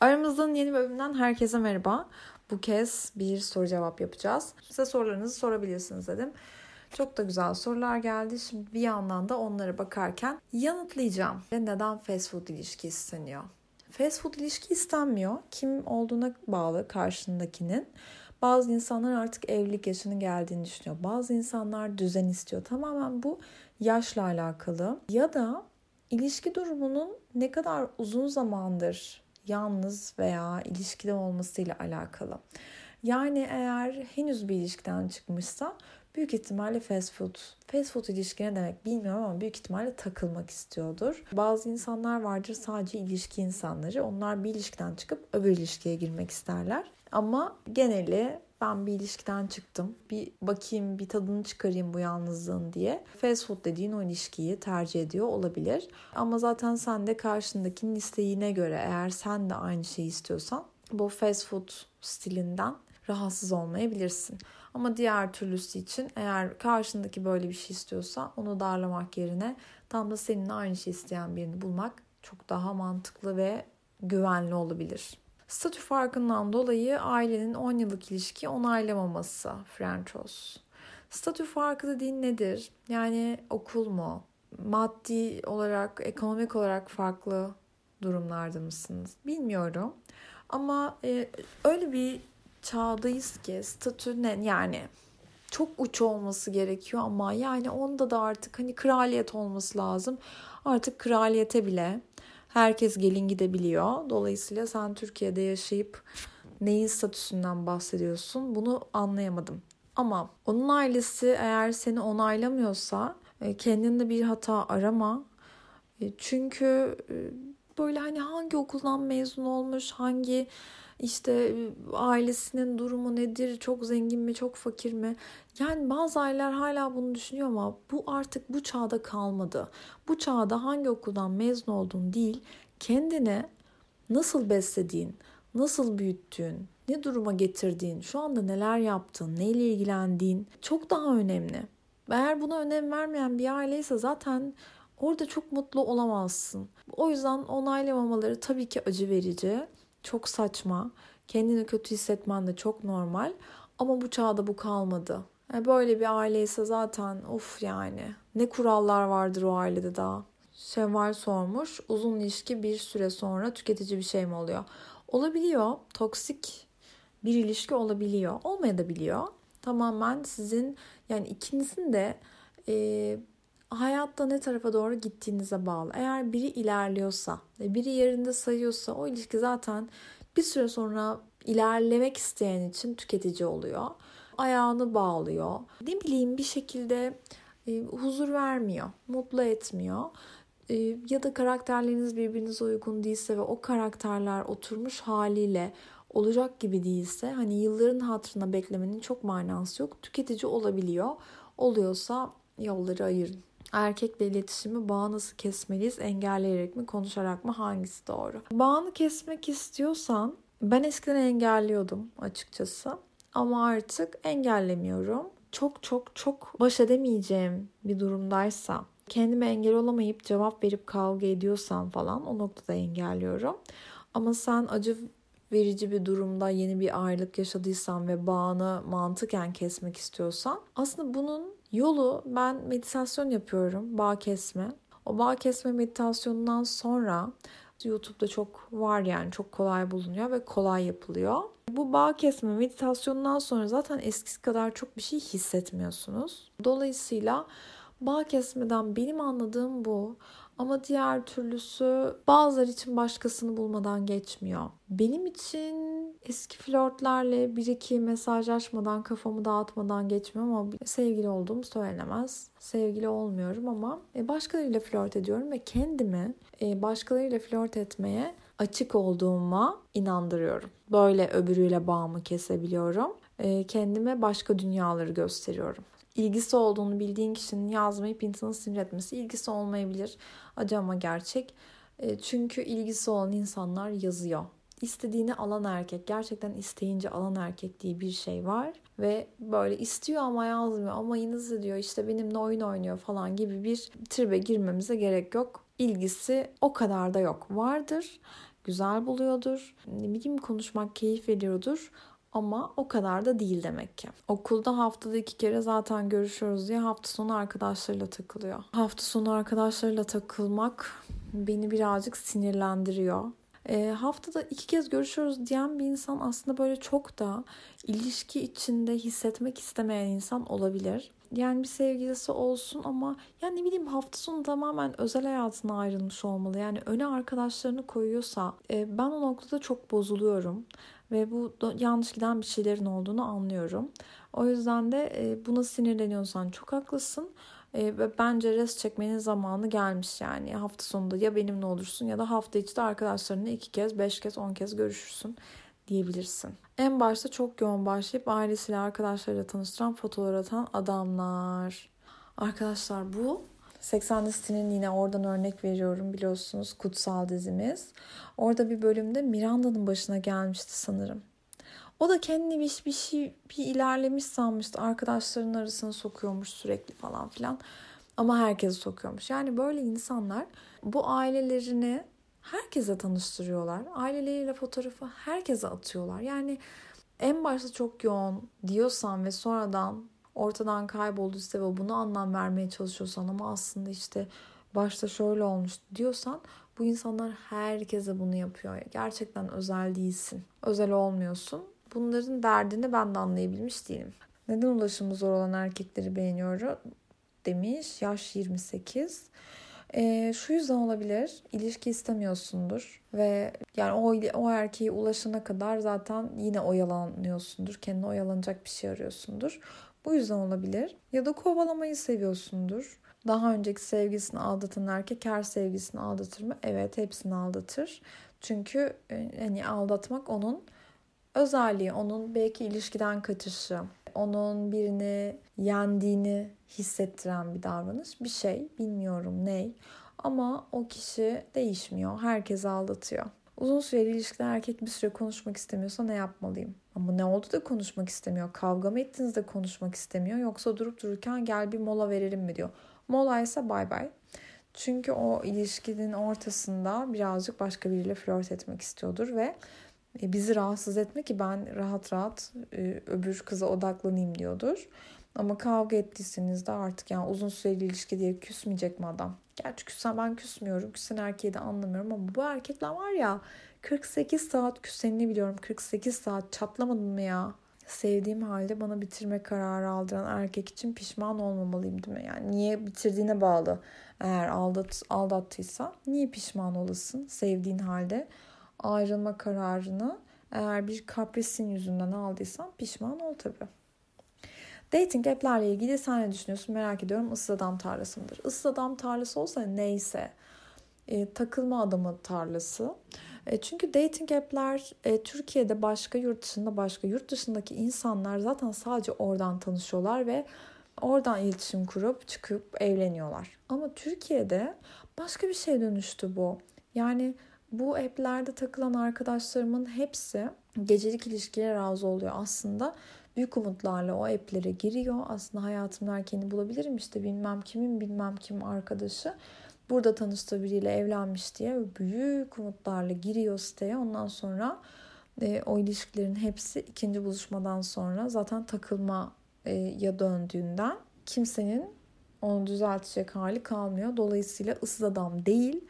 Aramızdan yeni bölümden herkese merhaba. Bu kez bir soru cevap yapacağız. Size sorularınızı sorabilirsiniz dedim. Çok da güzel sorular geldi. Şimdi bir yandan da onlara bakarken yanıtlayacağım. Neden fast food ilişki isteniyor? Fast food ilişki istenmiyor. Kim olduğuna bağlı karşındakinin. Bazı insanlar artık evlilik yaşının geldiğini düşünüyor. Bazı insanlar düzen istiyor. Tamamen bu yaşla alakalı. Ya da ilişki durumunun ne kadar uzun zamandır yalnız veya ilişkide olmasıyla alakalı. Yani eğer henüz bir ilişkiden çıkmışsa büyük ihtimalle fast food. Fast food ilişki ne demek bilmiyorum ama büyük ihtimalle takılmak istiyordur. Bazı insanlar vardır sadece ilişki insanları. Onlar bir ilişkiden çıkıp öbür ilişkiye girmek isterler. Ama geneli ben bir ilişkiden çıktım. Bir bakayım, bir tadını çıkarayım bu yalnızlığın diye. Fast food dediğin o ilişkiyi tercih ediyor olabilir. Ama zaten sen de karşındakinin isteğine göre eğer sen de aynı şeyi istiyorsan bu fast food stilinden rahatsız olmayabilirsin. Ama diğer türlüsü için eğer karşındaki böyle bir şey istiyorsa onu darlamak yerine tam da seninle aynı şey isteyen birini bulmak çok daha mantıklı ve güvenli olabilir. Statü farkından dolayı ailenin 10 yıllık ilişki onaylamaması Frenchos. Statü farkı dediğin nedir? Yani okul mu? Maddi olarak, ekonomik olarak farklı durumlarda mısınız? Bilmiyorum. Ama e, öyle bir çağdayız ki statü ne yani çok uç olması gerekiyor ama yani onda da artık hani kraliyet olması lazım. Artık kraliyete bile herkes gelin gidebiliyor. Dolayısıyla sen Türkiye'de yaşayıp neyin statüsünden bahsediyorsun bunu anlayamadım. Ama onun ailesi eğer seni onaylamıyorsa e, kendinde bir hata arama. E, çünkü e, böyle hani hangi okuldan mezun olmuş, hangi işte ailesinin durumu nedir, çok zengin mi, çok fakir mi? Yani bazı aileler hala bunu düşünüyor ama bu artık bu çağda kalmadı. Bu çağda hangi okuldan mezun olduğun değil, kendini nasıl beslediğin, nasıl büyüttüğün, ne duruma getirdiğin, şu anda neler yaptığın, neyle ilgilendiğin çok daha önemli. Eğer buna önem vermeyen bir aileyse zaten orada çok mutlu olamazsın. O yüzden onaylamamaları tabii ki acı verici, çok saçma. Kendini kötü hissetmen de çok normal. Ama bu çağda bu kalmadı. Yani böyle bir aileyse zaten of yani. Ne kurallar vardır o ailede daha. Şevval sormuş. Uzun ilişki bir süre sonra tüketici bir şey mi oluyor? Olabiliyor. Toksik bir ilişki olabiliyor. Olmayabiliyor. Tamamen sizin yani ikinizin de e, hayatta ne tarafa doğru gittiğinize bağlı. Eğer biri ilerliyorsa biri yerinde sayıyorsa o ilişki zaten bir süre sonra ilerlemek isteyen için tüketici oluyor. Ayağını bağlıyor. Ne bileyim bir şekilde e, huzur vermiyor, mutlu etmiyor. E, ya da karakterleriniz birbirinize uygun değilse ve o karakterler oturmuş haliyle olacak gibi değilse hani yılların hatırına beklemenin çok manası yok. Tüketici olabiliyor. Oluyorsa yolları ayırın. Erkekle iletişimi bağı nasıl kesmeliyiz? Engelleyerek mi, konuşarak mı? Hangisi doğru? Bağını kesmek istiyorsan ben eskiden engelliyordum açıkçası. Ama artık engellemiyorum. Çok çok çok baş edemeyeceğim bir durumdaysa, kendime engel olamayıp cevap verip kavga ediyorsam falan o noktada engelliyorum. Ama sen acı verici bir durumda yeni bir ayrılık yaşadıysan ve bağını mantıken kesmek istiyorsan aslında bunun yolu ben meditasyon yapıyorum bağ kesme. O bağ kesme meditasyonundan sonra YouTube'da çok var yani çok kolay bulunuyor ve kolay yapılıyor. Bu bağ kesme meditasyonundan sonra zaten eskisi kadar çok bir şey hissetmiyorsunuz. Dolayısıyla bağ kesmeden benim anladığım bu. Ama diğer türlüsü bazıları için başkasını bulmadan geçmiyor. Benim için eski flörtlerle bir iki mesajlaşmadan kafamı dağıtmadan geçmiyor ama sevgili olduğum söylenemez. Sevgili olmuyorum ama e, başkalarıyla flört ediyorum ve kendimi e, başkalarıyla flört etmeye açık olduğuma inandırıyorum. Böyle öbürüyle bağımı kesebiliyorum. E, kendime başka dünyaları gösteriyorum ilgisi olduğunu bildiğin kişinin yazmayıp insanı sinir etmesi ilgisi olmayabilir. Acı ama gerçek. E, çünkü ilgisi olan insanlar yazıyor. İstediğini alan erkek, gerçekten isteyince alan erkek diye bir şey var. Ve böyle istiyor ama yazmıyor ama yine diyor işte benimle oyun oynuyor falan gibi bir tribe girmemize gerek yok. İlgisi o kadar da yok. Vardır güzel buluyordur. Ne bileyim konuşmak keyif veriyordur. Ama o kadar da değil demek ki. Okulda haftada iki kere zaten görüşüyoruz diye hafta sonu arkadaşlarıyla takılıyor. Hafta sonu arkadaşlarıyla takılmak beni birazcık sinirlendiriyor. E, haftada iki kez görüşüyoruz diyen bir insan aslında böyle çok da ilişki içinde hissetmek istemeyen insan olabilir. Yani bir sevgilisi olsun ama ya ne bileyim hafta sonu tamamen özel hayatına ayrılmış olmalı. Yani öne arkadaşlarını koyuyorsa e, ben o noktada çok bozuluyorum. Ve bu yanlış giden bir şeylerin olduğunu anlıyorum. O yüzden de e, buna sinirleniyorsan çok haklısın. E, ve bence res çekmenin zamanı gelmiş yani. Hafta sonunda ya benimle olursun ya da hafta içi de arkadaşlarınla iki kez, beş kez, on kez görüşürsün diyebilirsin. En başta çok yoğun başlayıp ailesiyle arkadaşlarıyla tanıştıran fotoğraf atan adamlar. Arkadaşlar bu 80 City'nin yine oradan örnek veriyorum biliyorsunuz kutsal dizimiz. Orada bir bölümde Miranda'nın başına gelmişti sanırım. O da kendini bir, bir şey bir ilerlemiş sanmıştı. Arkadaşlarının arasına sokuyormuş sürekli falan filan. Ama herkesi sokuyormuş. Yani böyle insanlar bu ailelerini herkese tanıştırıyorlar. Aileleriyle fotoğrafı herkese atıyorlar. Yani en başta çok yoğun diyorsan ve sonradan ortadan kaybolduysa ve bunu anlam vermeye çalışıyorsan ama aslında işte başta şöyle olmuş diyorsan bu insanlar herkese bunu yapıyor. Gerçekten özel değilsin. Özel olmuyorsun. Bunların derdini ben de anlayabilmiş değilim. Neden ulaşımı zor olan erkekleri beğeniyorum demiş. Yaş 28. E, şu yüzden olabilir. İlişki istemiyorsundur ve yani o o erkeğe ulaşana kadar zaten yine oyalanıyorsundur. Kendine oyalanacak bir şey arıyorsundur. Bu yüzden olabilir. Ya da kovalamayı seviyorsundur. Daha önceki sevgilisini aldatan erkek her sevgilisini aldatır mı? Evet hepsini aldatır. Çünkü e, hani aldatmak onun özelliği, onun belki ilişkiden kaçışı, onun birini yendiğini hissettiren bir davranış. Bir şey bilmiyorum ney ama o kişi değişmiyor. Herkesi aldatıyor. Uzun süreli ilişkide erkek bir süre konuşmak istemiyorsa ne yapmalıyım? Ama ne oldu da konuşmak istemiyor? Kavga mı ettiniz de konuşmak istemiyor? Yoksa durup dururken gel bir mola verelim mi diyor. Mola ise bay bay. Çünkü o ilişkinin ortasında birazcık başka biriyle flört etmek istiyordur ve e, bizi rahatsız etme ki ben rahat rahat e, öbür kıza odaklanayım diyordur. Ama kavga ettiyseniz de artık yani uzun süreli ilişki diye küsmeyecek mi adam? Gerçi küssen ben küsmüyorum. Küsen erkeği de anlamıyorum ama bu erkekler var ya 48 saat küsenini biliyorum. 48 saat çatlamadın mı ya? Sevdiğim halde bana bitirme kararı aldıran erkek için pişman olmamalıyım değil mi? Yani niye bitirdiğine bağlı. Eğer aldat, aldattıysa niye pişman olasın sevdiğin halde? Ayrılma kararını eğer bir kaprisin yüzünden aldıysan pişman ol tabii. Dating app'lerle ilgili sen ne düşünüyorsun merak ediyorum. Issız adam tarlası mıdır? Issız adam tarlası olsa neyse. E, takılma adamı tarlası. E, çünkü dating app'ler e, Türkiye'de başka, yurt dışında başka. Yurt dışındaki insanlar zaten sadece oradan tanışıyorlar ve oradan iletişim kurup çıkıp evleniyorlar. Ama Türkiye'de başka bir şey dönüştü bu. Yani bu app'lerde takılan arkadaşlarımın hepsi gecelik ilişkiye razı oluyor aslında büyük umutlarla o app'lere giriyor. Aslında hayatımın erkeğini bulabilirim işte bilmem kimin bilmem kim arkadaşı. Burada tanıştığı biriyle evlenmiş diye büyük umutlarla giriyor siteye. Ondan sonra e, o ilişkilerin hepsi ikinci buluşmadan sonra zaten takılmaya e, döndüğünden kimsenin onu düzeltecek hali kalmıyor. Dolayısıyla ıssız adam değil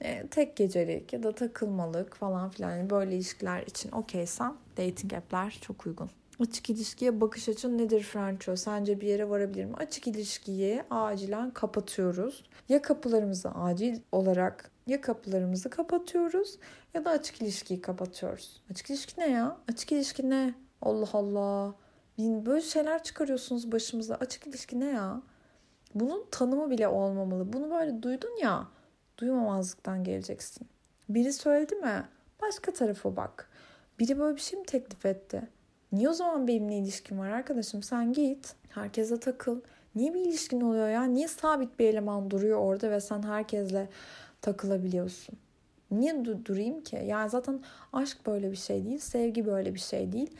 e, tek gecelik ya da takılmalık falan filan yani böyle ilişkiler için okeysen dating app'ler çok uygun. Açık ilişkiye bakış açın nedir Franco? Sence bir yere varabilir mi? Açık ilişkiyi acilen kapatıyoruz. Ya kapılarımızı acil olarak ya kapılarımızı kapatıyoruz ya da açık ilişkiyi kapatıyoruz. Açık ilişki ne ya? Açık ilişki ne? Allah Allah. Böyle şeyler çıkarıyorsunuz başımıza. Açık ilişki ne ya? Bunun tanımı bile olmamalı. Bunu böyle duydun ya. Duymamazlıktan geleceksin. Biri söyledi mi? Başka tarafa bak. Biri böyle bir şey mi teklif etti? Niye o zaman benimle ilişkin var arkadaşım? Sen git. Herkese takıl. Niye bir ilişkin oluyor ya? Niye sabit bir eleman duruyor orada ve sen herkesle takılabiliyorsun? Niye du- durayım ki? Yani zaten aşk böyle bir şey değil. Sevgi böyle bir şey değil.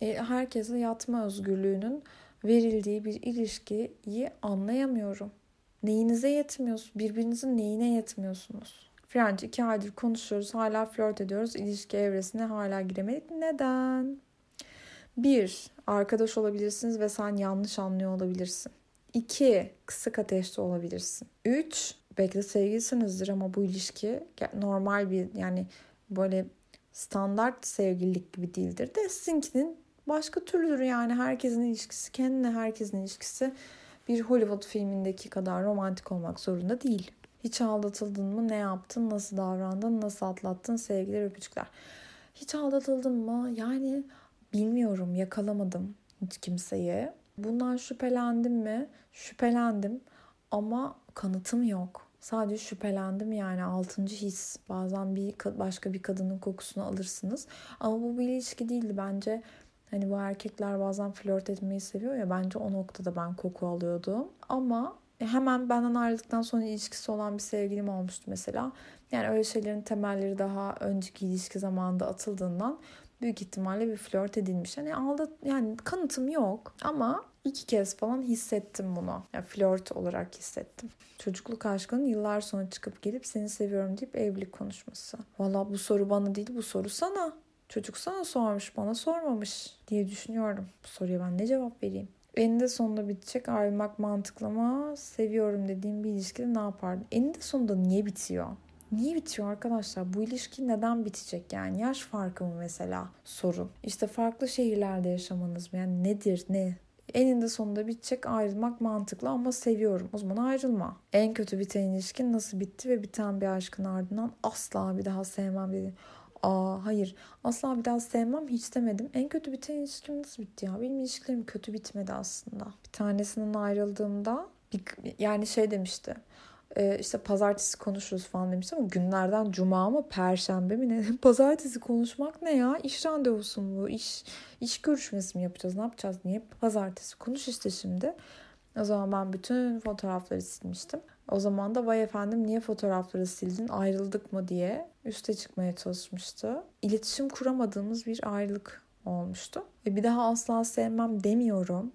E, herkese yatma özgürlüğünün verildiği bir ilişkiyi anlayamıyorum. Neyinize yetmiyorsunuz? Birbirinizin neyine yetmiyorsunuz? French iki aydır konuşuyoruz. Hala flört ediyoruz. İlişki evresine hala giremedik. Neden? Bir, arkadaş olabilirsiniz ve sen yanlış anlıyor olabilirsin. İki, kısık ateşte olabilirsin. Üç, belki de sevgilisinizdir ama bu ilişki normal bir yani böyle standart sevgililik gibi değildir de sizinkinin başka türlüdür yani herkesin ilişkisi kendine herkesin ilişkisi bir Hollywood filmindeki kadar romantik olmak zorunda değil. Hiç aldatıldın mı? Ne yaptın? Nasıl davrandın? Nasıl atlattın? Sevgiler, öpücükler. Hiç aldatıldın mı? Yani bilmiyorum, yakalamadım hiç kimseyi. Bundan şüphelendim mi? Şüphelendim ama kanıtım yok. Sadece şüphelendim yani altıncı his. Bazen bir başka bir kadının kokusunu alırsınız. Ama bu bir ilişki değildi bence. Hani bu erkekler bazen flört etmeyi seviyor ya bence o noktada ben koku alıyordum. Ama hemen benden ayrıldıktan sonra ilişkisi olan bir sevgilim olmuştu mesela. Yani öyle şeylerin temelleri daha önceki ilişki zamanında atıldığından büyük ihtimalle bir flört edilmiş. Hani aldı yani kanıtım yok ama iki kez falan hissettim bunu. Yani flört olarak hissettim. Çocukluk aşkının yıllar sonra çıkıp gelip seni seviyorum deyip evlilik konuşması. Valla bu soru bana değil bu soru sana. Çocuk sana sormuş bana sormamış diye düşünüyorum. Bu soruya ben ne cevap vereyim? Eninde sonunda bitecek ayrılmak mantıklı ama seviyorum dediğim bir ilişkide ne yapardın? Eninde sonunda niye bitiyor? Niye bitiyor arkadaşlar? Bu ilişki neden bitecek yani? Yaş farkı mı mesela sorun? İşte farklı şehirlerde yaşamanız mı? Yani nedir ne? Eninde sonunda bitecek ayrılmak mantıklı ama seviyorum. O zaman ayrılma. En kötü biten ilişkin nasıl bitti ve biten bir aşkın ardından asla bir daha sevmem dedi. Aa hayır asla bir daha sevmem hiç demedim. En kötü biten ilişkim nasıl bitti ya? Benim ilişkilerim kötü bitmedi aslında. Bir tanesinden ayrıldığımda bir, yani şey demişti e, işte pazartesi konuşuruz falan demiş ama günlerden cuma mı perşembe mi ne? pazartesi konuşmak ne ya? İş randevusu mu? İş, iş görüşmesi mi yapacağız? Ne yapacağız? Niye pazartesi? Konuş işte şimdi. O zaman ben bütün fotoğrafları silmiştim. O zaman da vay efendim niye fotoğrafları sildin ayrıldık mı diye üste çıkmaya çalışmıştı. İletişim kuramadığımız bir ayrılık olmuştu. Ve bir daha asla sevmem demiyorum.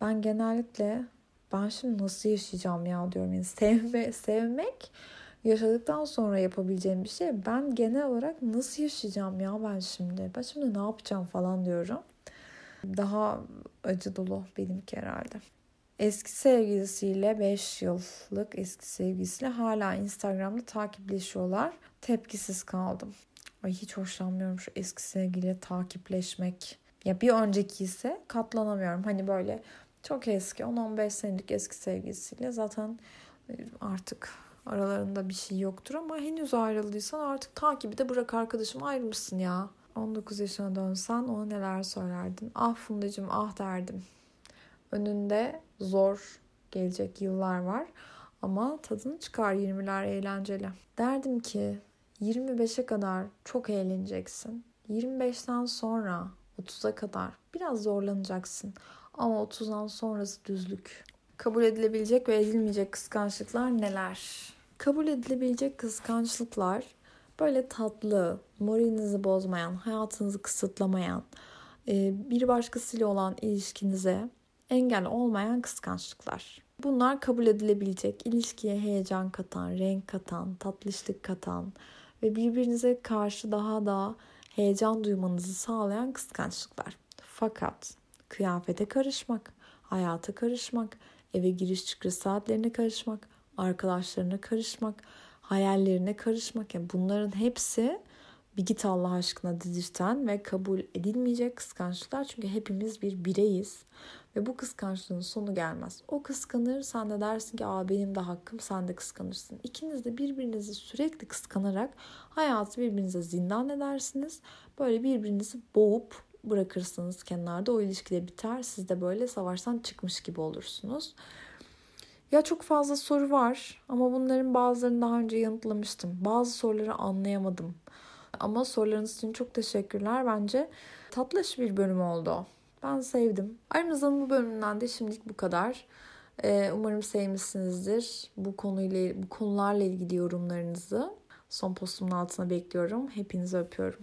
Ben genellikle ben şimdi nasıl yaşayacağım ya diyorum. Yani sevme, sevmek yaşadıktan sonra yapabileceğim bir şey. Ben genel olarak nasıl yaşayacağım ya ben şimdi? Ben şimdi ne yapacağım falan diyorum. Daha acı dolu benimki herhalde. Eski sevgilisiyle 5 yıllık eski sevgilisiyle hala Instagram'da takipleşiyorlar. Tepkisiz kaldım. Ay hiç hoşlanmıyorum şu eski sevgiliyle takipleşmek. Ya bir önceki ise katlanamıyorum. Hani böyle çok eski 10-15 senelik eski sevgilisiyle zaten e, artık aralarında bir şey yoktur ama henüz ayrıldıysan artık takibi de bırak arkadaşım ayrılmışsın ya. 19 yaşına dönsen ona neler söylerdin? Ah Fundacığım ah derdim. Önünde zor gelecek yıllar var ama tadını çıkar 20'ler eğlenceli. Derdim ki 25'e kadar çok eğleneceksin. 25'ten sonra 30'a kadar biraz zorlanacaksın. Ama 30'dan sonrası düzlük. Kabul edilebilecek ve edilmeyecek kıskançlıklar neler? Kabul edilebilecek kıskançlıklar böyle tatlı, moralinizi bozmayan, hayatınızı kısıtlamayan, e, bir başkasıyla olan ilişkinize engel olmayan kıskançlıklar. Bunlar kabul edilebilecek, ilişkiye heyecan katan, renk katan, tatlışlık katan ve birbirinize karşı daha da heyecan duymanızı sağlayan kıskançlıklar. Fakat kıyafete karışmak, hayata karışmak, eve giriş çıkış saatlerine karışmak, arkadaşlarına karışmak, hayallerine karışmak. Yani bunların hepsi bir git Allah aşkına dedirten ve kabul edilmeyecek kıskançlıklar. Çünkü hepimiz bir bireyiz ve bu kıskançlığın sonu gelmez. O kıskanır sen de dersin ki Aa, benim de hakkım sen de kıskanırsın. İkiniz de birbirinizi sürekli kıskanarak hayatı birbirinize zindan edersiniz. Böyle birbirinizi boğup bırakırsınız kenarda. O ilişki de biter. Siz de böyle savaştan çıkmış gibi olursunuz. Ya çok fazla soru var ama bunların bazılarını daha önce yanıtlamıştım. Bazı soruları anlayamadım. Ama sorularınız için çok teşekkürler. Bence tatlış bir bölüm oldu. Ben sevdim. Aramızdan bu bölümünden de şimdilik bu kadar. Ee, umarım sevmişsinizdir. Bu konuyla bu konularla ilgili yorumlarınızı son postumun altına bekliyorum. Hepinizi öpüyorum.